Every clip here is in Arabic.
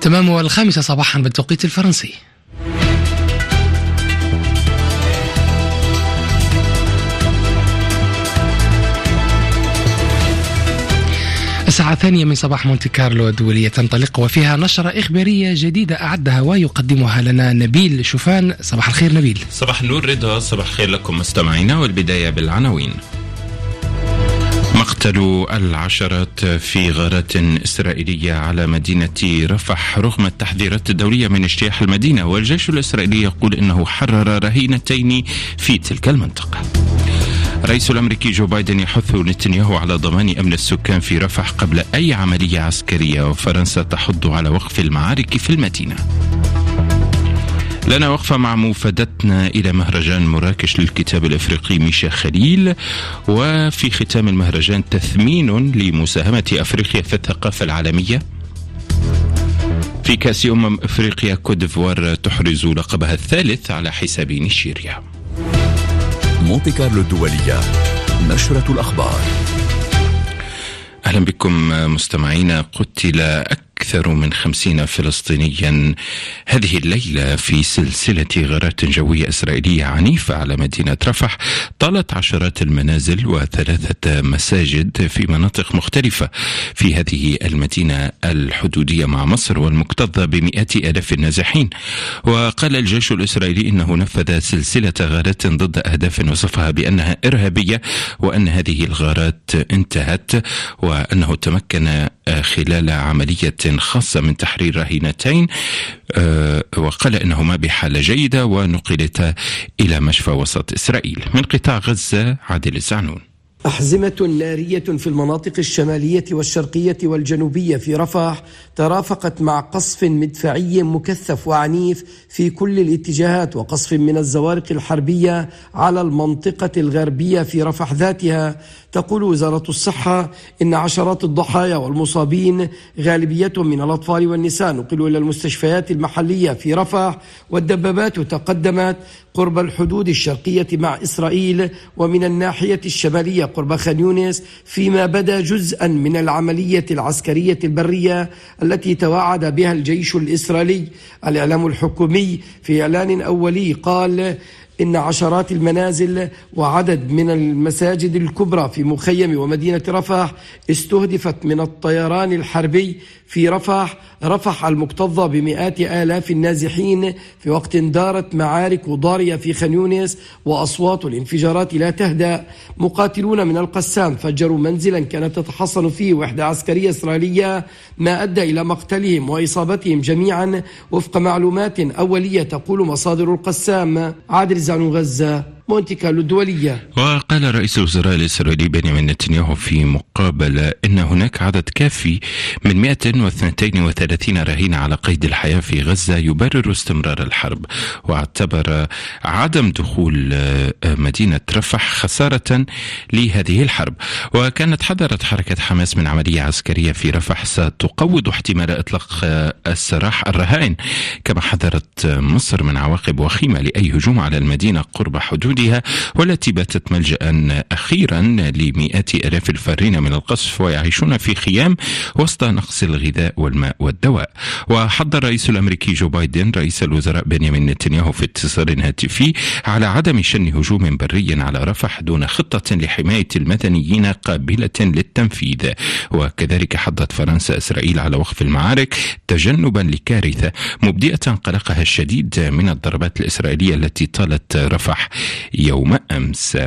تمام الخامسة صباحا بالتوقيت الفرنسي. الساعة الثانية من صباح مونتي كارلو الدولية تنطلق وفيها نشرة إخبارية جديدة أعدها ويقدمها لنا نبيل شوفان. صباح الخير نبيل. صباح النور رضا. صباح الخير لكم مستمعينا والبداية بالعناوين. مقتل العشرات في غارات إسرائيلية على مدينة رفح رغم التحذيرات الدولية من اجتياح المدينة والجيش الإسرائيلي يقول إنه حرر رهينتين في تلك المنطقة الرئيس الأمريكي جو بايدن يحث نتنياهو على ضمان أمن السكان في رفح قبل أي عملية عسكرية وفرنسا تحض على وقف المعارك في المدينة. لنا وقفة مع مفادتنا إلى مهرجان مراكش للكتاب الإفريقي ميشا خليل وفي ختام المهرجان تثمين لمساهمة أفريقيا في الثقافة العالمية. في كأس أمم أفريقيا كوديفوار تحرز لقبها الثالث على حساب نيجيريا مونتي كارلو الدولية نشرة الأخبار. أهلا بكم مستمعينا قتل أكثر أكثر من خمسين فلسطينيا. هذه الليلة في سلسلة غارات جوية إسرائيلية عنيفة على مدينة رفح طالت عشرات المنازل وثلاثة مساجد في مناطق مختلفة في هذه المدينة الحدودية مع مصر والمكتظة بمئات آلاف النازحين. وقال الجيش الإسرائيلي إنه نفذ سلسلة غارات ضد أهداف وصفها بأنها إرهابية وأن هذه الغارات انتهت وأنه تمكن خلال عملية خاصة من تحرير رهينتين آه، وقال إنهما بحالة جيدة ونقلتا إلى مشفى وسط إسرائيل. من قطاع غزة عادل الزعنون. أحزمة نارية في المناطق الشمالية والشرقية والجنوبية في رفح ترافقت مع قصف مدفعي مكثف وعنيف في كل الاتجاهات وقصف من الزوارق الحربية على المنطقة الغربية في رفح ذاتها. تقول وزارة الصحة إن عشرات الضحايا والمصابين غالبيتهم من الأطفال والنساء نقلوا إلى المستشفيات المحلية في رفح والدبابات تقدمت قرب الحدود الشرقية مع إسرائيل ومن الناحية الشمالية قرب خان يونس فيما بدا جزءا من العملية العسكرية البرية التي توعد بها الجيش الإسرائيلي. الإعلام الحكومي في إعلان أولي قال إن عشرات المنازل وعدد من المساجد الكبرى في مخيم ومدينة رفح استهدفت من الطيران الحربي في رفح رفح المكتظة بمئات آلاف النازحين في وقت دارت معارك ضارية في خان يونس وأصوات الانفجارات لا تهدأ. مقاتلون من القسام فجروا منزلا كانت تتحصن فيه وحدة عسكرية إسرائيلية ما أدى إلى مقتلهم وإصابتهم جميعا وفق معلومات أولية تقول مصادر القسام. عادل زعنو غزة. مونتي كارلو الدولية. وقال رئيس الوزراء الإسرائيلي بنيامين نتنياهو في مقابلة أن هناك عدد كافي من 132 رهين على قيد الحياة في غزة يبرر استمرار الحرب. واعتبر عدم دخول آه، مدينة رفح خسارة لهذه الحرب. وكانت حذرت حركة حماس من عملية عسكرية في رفح ستقوض احتمال إطلاق آه، السراح الرهائن. كما حذرت مصر من عواقب وخيمة لأي هجوم على المدينة قرب حدود حدودها والتي باتت ملجأ أخيرا لمئات ألاف الفارين من القصف ويعيشون في خيام وسط نقص الغذاء والماء والدواء. وحض الرئيس الأمريكي جو بايدن رئيس الوزراء بنيامين نتنياهو في اتصال هاتفي على عدم شن هجوم بري على رفح دون خطة لحماية المدنيين قابلة للتنفيذ. وكذلك حضت فرنسا إسرائيل على وقف المعارك تجنبا لكارثة مبدئة قلقها الشديد من الضربات الإسرائيلية التي طالت رفح يوم أمس.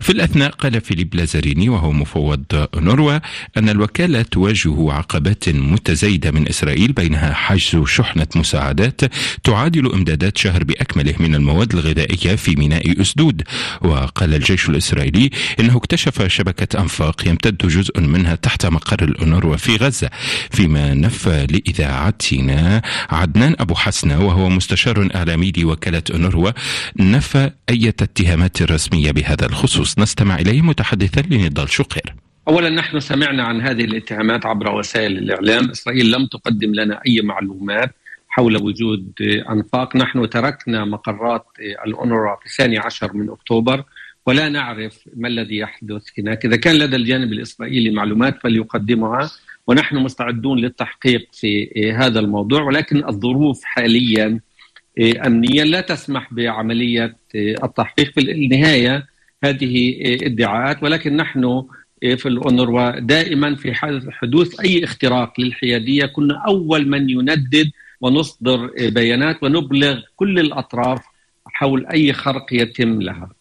في الأثناء قال فيليب لازاريني وهو مفوض نوروا أن الوكالة تواجه عقبات متزايدة من إسرائيل بينها حجز شحنة مساعدات تعادل إمدادات شهر بأكمله من المواد الغذائية في ميناء أسدود. وقال الجيش الإسرائيلي إنه اكتشف شبكة أنفاق يمتد جزء منها تحت مقر الأونروا في غزة. فيما نفى لإذاعتنا عدنان أبو حسنة وهو مستشار إعلامي لوكالة أونروا نفى أي اتهامات رسمية بهذا الخصوص الخصوص. نستمع إليه متحدثا لنضال شقير. اولا نحن سمعنا عن هذه الاتهامات عبر وسائل الإعلام، إسرائيل لم تقدم لنا أي معلومات حول وجود أنفاق، نحن تركنا مقرات الأونروا في الثاني عشر من أكتوبر ولا نعرف ما الذي يحدث هناك، إذا كان لدى الجانب الإسرائيلي معلومات فليقدمها ونحن مستعدون للتحقيق في هذا الموضوع. ولكن الظروف حاليا امنيا لا تسمح بعملية التحقيق. في النهاية هذه ادعاءات ولكن نحن في الأونروا دائما في حال حدوث أي اختراق للحيادية كنا أول من يندد ونصدر بيانات ونبلغ كل الأطراف حول أي خرق يتم لها.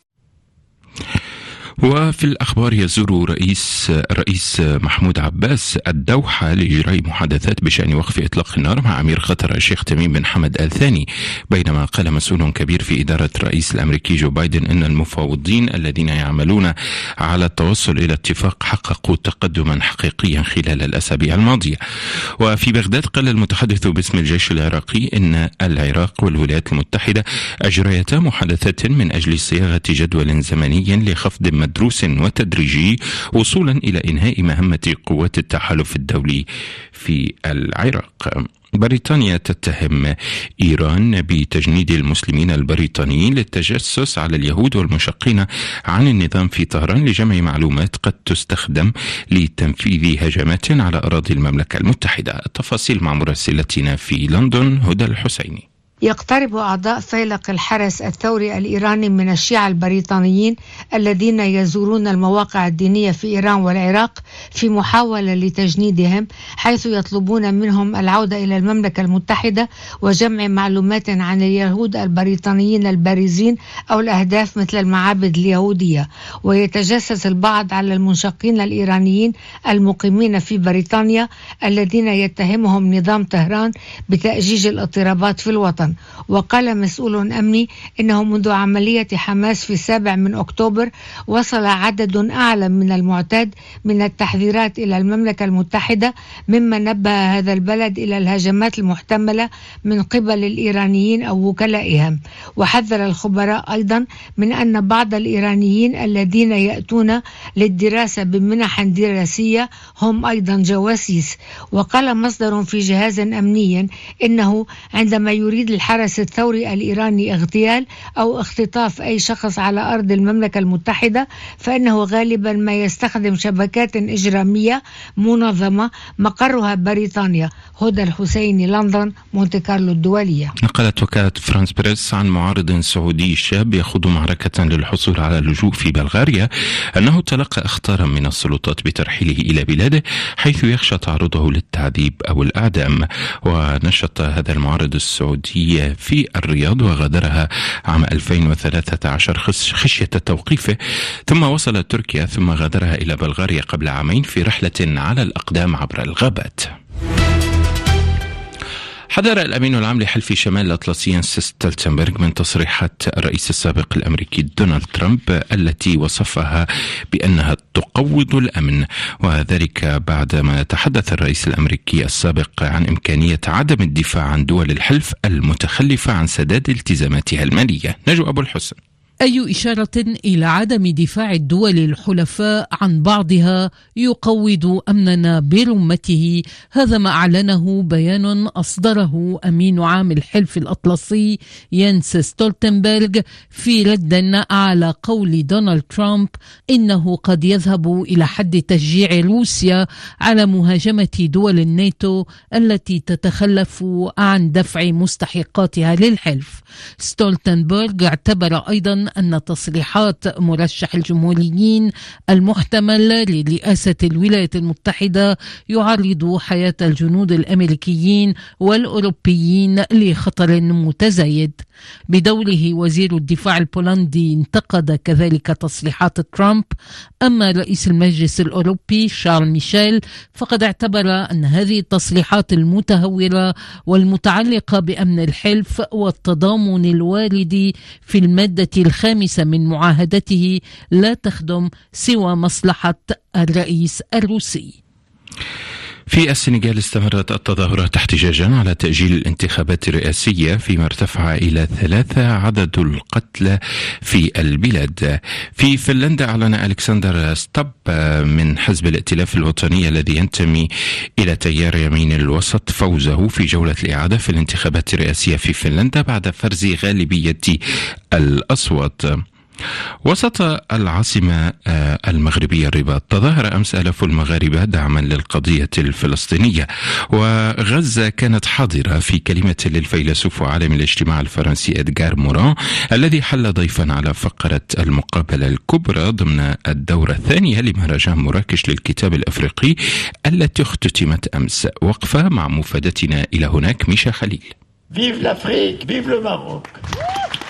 وفي الأخبار يزور رئيس رئيس محمود عباس الدوحة لإجراء محادثات بشأن وقف إطلاق النار مع أمير قطر الشيخ تميم بن حمد آل ثاني بينما قال مسؤول كبير في إدارة الرئيس الأمريكي جو بايدن أن المفاوضين الذين يعملون على التوصل إلى اتفاق حققوا تقدما حقيقيا خلال الأسابيع الماضية. وفي بغداد قال المتحدث باسم الجيش العراقي أن العراق والولايات المتحدة أجريتا محادثات من أجل صياغة جدول زمني لخفض مدروس وتدريجي وصولا إلى إنهاء مهمة قوات التحالف الدولي في العراق. بريطانيا تتهم إيران بتجنيد المسلمين البريطانيين للتجسس على اليهود والمشقين عن النظام في طهران لجمع معلومات قد تستخدم لتنفيذ هجمات على أراضي المملكة المتحدة. التفاصيل مع مراسلتنا في لندن هدى الحسيني. يقترب أعضاء فيلق الحرس الثوري الإيراني من الشيعة البريطانيين الذين يزورون المواقع الدينية في إيران والعراق في محاولة لتجنيدهم حيث يطلبون منهم العودة إلى المملكة المتحدة وجمع معلومات عن اليهود البريطانيين البارزين أو الأهداف مثل المعابد اليهودية. ويتجسس البعض على المنشقين الإيرانيين المقيمين في بريطانيا الذين يتهمهم نظام طهران بتأجيج الاضطرابات في الوطن. وقال مسؤول أمني إنه منذ عملية حماس في السابع من أكتوبر وصل عدد أعلى من المعتاد من التحذيرات إلى المملكة المتحدة مما نبه هذا البلد إلى الهجمات المحتملة من قبل الإيرانيين أو وكلائهم. وحذر الخبراء أيضا من أن بعض الإيرانيين الذين يأتون للدراسة بمنح دراسية هم أيضا جواسيس. وقال مصدر في جهاز أمني إنه عندما يريد الحرس الثوري الإيراني اغتيال أو اختطاف أي شخص على أرض المملكة المتحدة فإنه غالبا ما يستخدم شبكات إجرامية منظمة مقرها بريطانيا هدى الحسيني لندن مونتي كارلو الدولية. نقلت وكالة فرانس بريس عن معارض سعودي شاب يخوض معركة للحصول على اللجوء في بلغاريا أنه تلقى اخطارا من السلطات بترحيله إلى بلاده حيث يخشى تعرضه للتعذيب أو الإعدام. ونشط هذا المعارض السعودي في الرياض وغادرها عام 2013 خشية توقيفه ثم وصل تركيا ثم غادرها إلى بلغاريا قبل عامين في رحلة على الأقدام عبر الغابات. حذر الأمين العام لحلف شمال الأطلسي ينس ستولتنبرغ من تصريحات الرئيس السابق الأمريكي دونالد ترامب التي وصفها بأنها تقوض الأمن. وذلك بعدما تحدث الرئيس الأمريكي السابق عن إمكانية عدم الدفاع عن دول الحلف المتخلفة عن سداد التزاماتها المالية. نجو أبو الحسن. أي إشارة إلى عدم دفاع الدول الحلفاء عن بعضها يقوض أمننا برمته؟ هذا ما أعلنه بيان أصدره أمين عام الحلف الأطلسي ينس ستولتنبرغ في رد على قول دونالد ترامب إنه قد يذهب إلى حد تشجيع روسيا على مهاجمة دول الناتو التي تتخلف عن دفع مستحقاتها للحلف. ستولتنبرغ اعتبر أيضا أن تصريحات مرشح الجمهوريين المحتمل لرئاسة الولايات المتحدة يعرض حياة الجنود الأمريكيين والأوروبيين لخطر متزايد. بدوره وزير الدفاع البولندي انتقد كذلك تصريحات ترامب. أما رئيس المجلس الأوروبي شارل ميشيل فقد اعتبر أن هذه التصريحات المتهورة والمتعلقة بأمن الحلف والتضامن الوارد في المادة الخامسة من معاهدته لا تخدم سوى مصلحة الرئيس الروسي. في السنغال استمرت التظاهرات احتجاجا على تأجيل الانتخابات الرئاسية فيما ارتفع إلى ثلاثة عدد القتلى في البلاد. في فنلندا أعلن ألكسندر ستاب من حزب الائتلاف الوطني الذي ينتمي إلى تيار يمين الوسط فوزه في جولة الإعادة في الانتخابات الرئاسية في فنلندا بعد فرز غالبية الأصوات. وسط العاصمة آه، المغربية الرباط تظاهر أمس آلاف المغاربة دعما للقضية الفلسطينية. وغزة كانت حاضرة في كلمة للفيلسوف وعالم الاجتماع الفرنسي إدغار موران الذي حل ضيفا على فقرة المقابلة الكبرى ضمن الدورة الثانية لمهرجان مراكش للكتاب الأفريقي التي اختتمت أمس. وقفة مع مفادتنا إلى هناك ميشا خليل. Vive l'Afrique, vive le Maroc.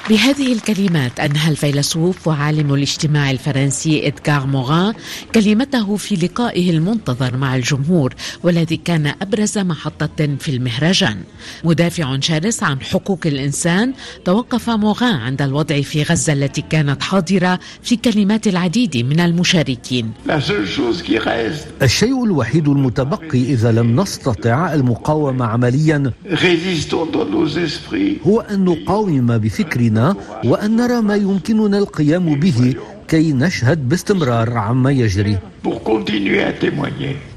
بهذه الكلمات أنهى الفيلسوف وعالم الاجتماع الفرنسي إدغار موغان كلمته في لقائه المنتظر مع الجمهور والذي كان أبرز محطة في المهرجان. مدافع شرس عن حقوق الإنسان توقف موغان عند الوضع في غزة التي كانت حاضرة في كلمات العديد من المشاركين. الشيء الوحيد المتبقي إذا لم نستطع المقاومة عمليا هو أن نقاوم بفكرنا. وأن نرى ما يمكننا القيام به كي نشهد باستمرار عما يجري.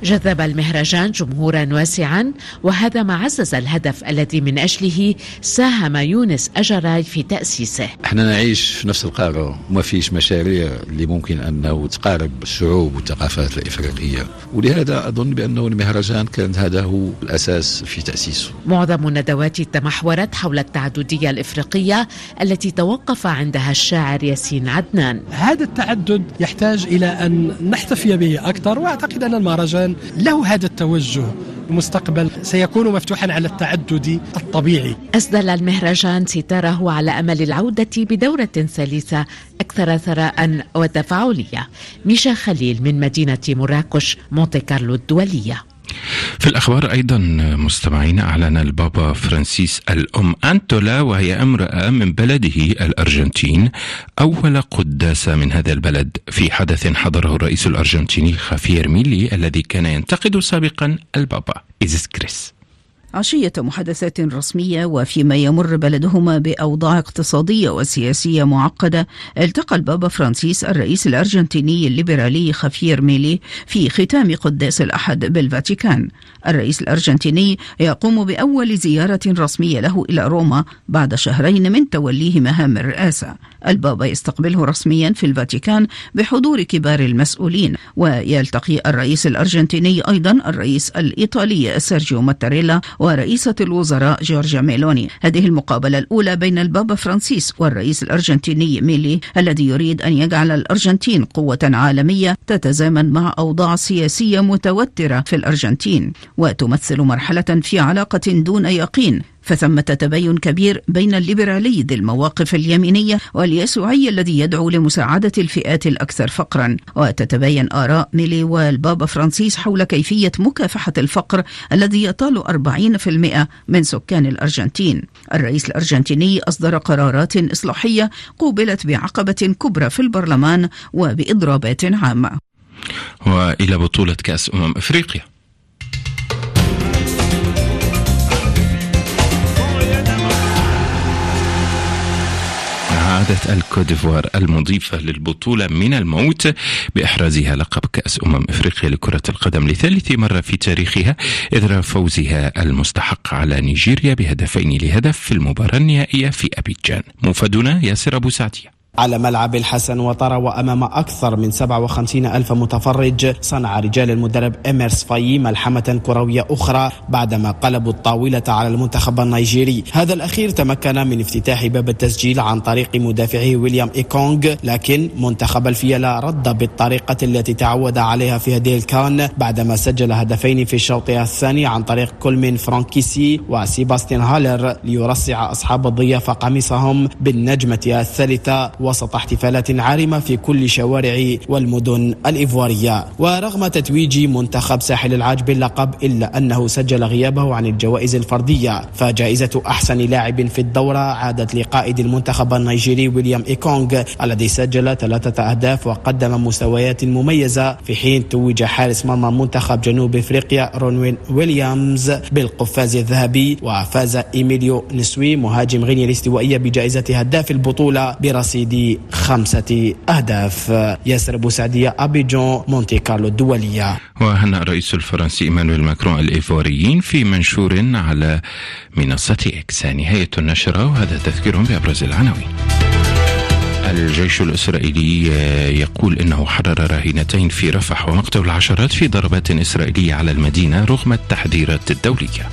جذب المهرجان جمهورا واسعا وهذا ما عزز الهدف الذي من أجله ساهم يونس أجراي في تأسيسه. إحنا نعيش في نفس القارة وما فيش مشاريع اللي ممكن أنه تقارب الشعوب والثقافات الإفريقية. ولهذا أظن بأنه المهرجان كان هذا هو الأساس في تأسيسه. معظم الندوات تمحورت حول التعددية الإفريقية التي توقف عندها الشاعر ياسين عدنان. هذا التعدد يحتاج إلى أن نحتفي به أكثر وأعتقد أن المهرجان له هذا التوجه المستقبل سيكون مفتوحا على التعدد الطبيعي. أسدل المهرجان ستاره على أمل العودة بدورة ثالثة أكثر ثراء وتفاعلية. ميشا خليل من مدينة مراكش مونتي كارلو الدولية. في الأخبار أيضا مستمعين أعلن البابا فرانسيس الأم أنتولا وهي امرأة من بلده الأرجنتين أول قداسة من هذا البلد. في حدث حضره الرئيس الأرجنتيني خافير ميلي الذي كان ينتقد سابقا البابا. إيزيس كريس عشية محادثات رسمية وفيما يمر بلدهما بأوضاع اقتصادية وسياسية معقدة التقى البابا فرانسيس الرئيس الأرجنتيني الليبرالي خافير ميلي في ختام قداس الأحد بالفاتيكان. الرئيس الأرجنتيني يقوم بأول زيارة رسمية له إلى روما بعد شهرين من توليه مهام الرئاسة. البابا يستقبله رسميا في الفاتيكان بحضور كبار المسؤولين ويلتقي الرئيس الأرجنتيني أيضا الرئيس الإيطالي سيرجيو ماتاريلا ورئيسة الوزراء جورجيا ميلوني. هذه المقابلة الأولى بين البابا فرانسيس والرئيس الأرجنتيني ميلي الذي يريد أن يجعل الأرجنتين قوة عالمية تتزامن مع أوضاع سياسية متوترة في الأرجنتين. وتمثل مرحلة في علاقة دون يقين فثمة تباين كبير بين الليبرالي ذي المواقف اليمينية واليسوعي الذي يدعو لمساعدة الفئات الأكثر فقرا. وتتباين آراء ميلي والبابا فرانسيس حول كيفية مكافحة الفقر الذي يطال 40% من سكان الأرجنتين. الرئيس الأرجنتيني أصدر قرارات إصلاحية قوبلت بعقبة كبرى في البرلمان وبإضرابات عامة. وإلى بطولة كأس أمم إفريقيا. عادت الكوديفوار المضيفة للبطولة من الموت بإحرازها لقب كأس أمم إفريقيا لكرة القدم لثالث مرة في تاريخها إثر فوزها المستحق على نيجيريا بهدفين لهدف في المباراة النهائية في أبيجان. مفادنا ياسر أبو سعدية. على ملعب الحسن واتارا وأمام أكثر من 57 ألف متفرج صنع رجال المدرب إميرس فاي ملحمة كروية أخرى بعدما قلبوا الطاولة على المنتخب النيجيري. هذا الأخير تمكن من افتتاح باب التسجيل عن طريق مدافعه ويليام إيكونغ لكن منتخب الفيلة رد بالطريقة التي تعود عليها في هذه الكان بعدما سجل هدفين في الشوط الثاني عن طريق كولمين فرانك كيسي وسيباستيان هالر ليرصع أصحاب الضيافة قميصهم بالنجمة الثالثة. وسط احتفالات عارمة في كل شوارع والمدن الإيفوارية. ورغم تتويج منتخب ساحل العاج باللقب إلا أنه سجل غيابه عن الجوائز الفردية فجائزة أحسن لاعب في الدورة عادت لقائد المنتخب النيجيري ويليام إيكونغ الذي سجل ثلاثة أهداف وقدم مستويات مميزة. في حين توج حارس مرمى منتخب جنوب إفريقيا رونوين ويليامز بالقفاز الذهبي وفاز إيميليو نسوي مهاجم غينيا الاستوائية بجائزة هداف البطولة برصيد خمسة أهداف. ياسر بوسعدية أبيدجان مونتي كارلو الدولية وهنأ الرئيس الفرنسي إيمانويل ماكرون الإيفوريين في منشور على منصة إكس. نهاية النشرة وهذا تذكير بأبرز العناوين. الجيش الإسرائيلي يقول أنه حرر رهينتين في رفح ومقتل العشرات في ضربات إسرائيلية على المدينة رغم التحذيرات الدولية.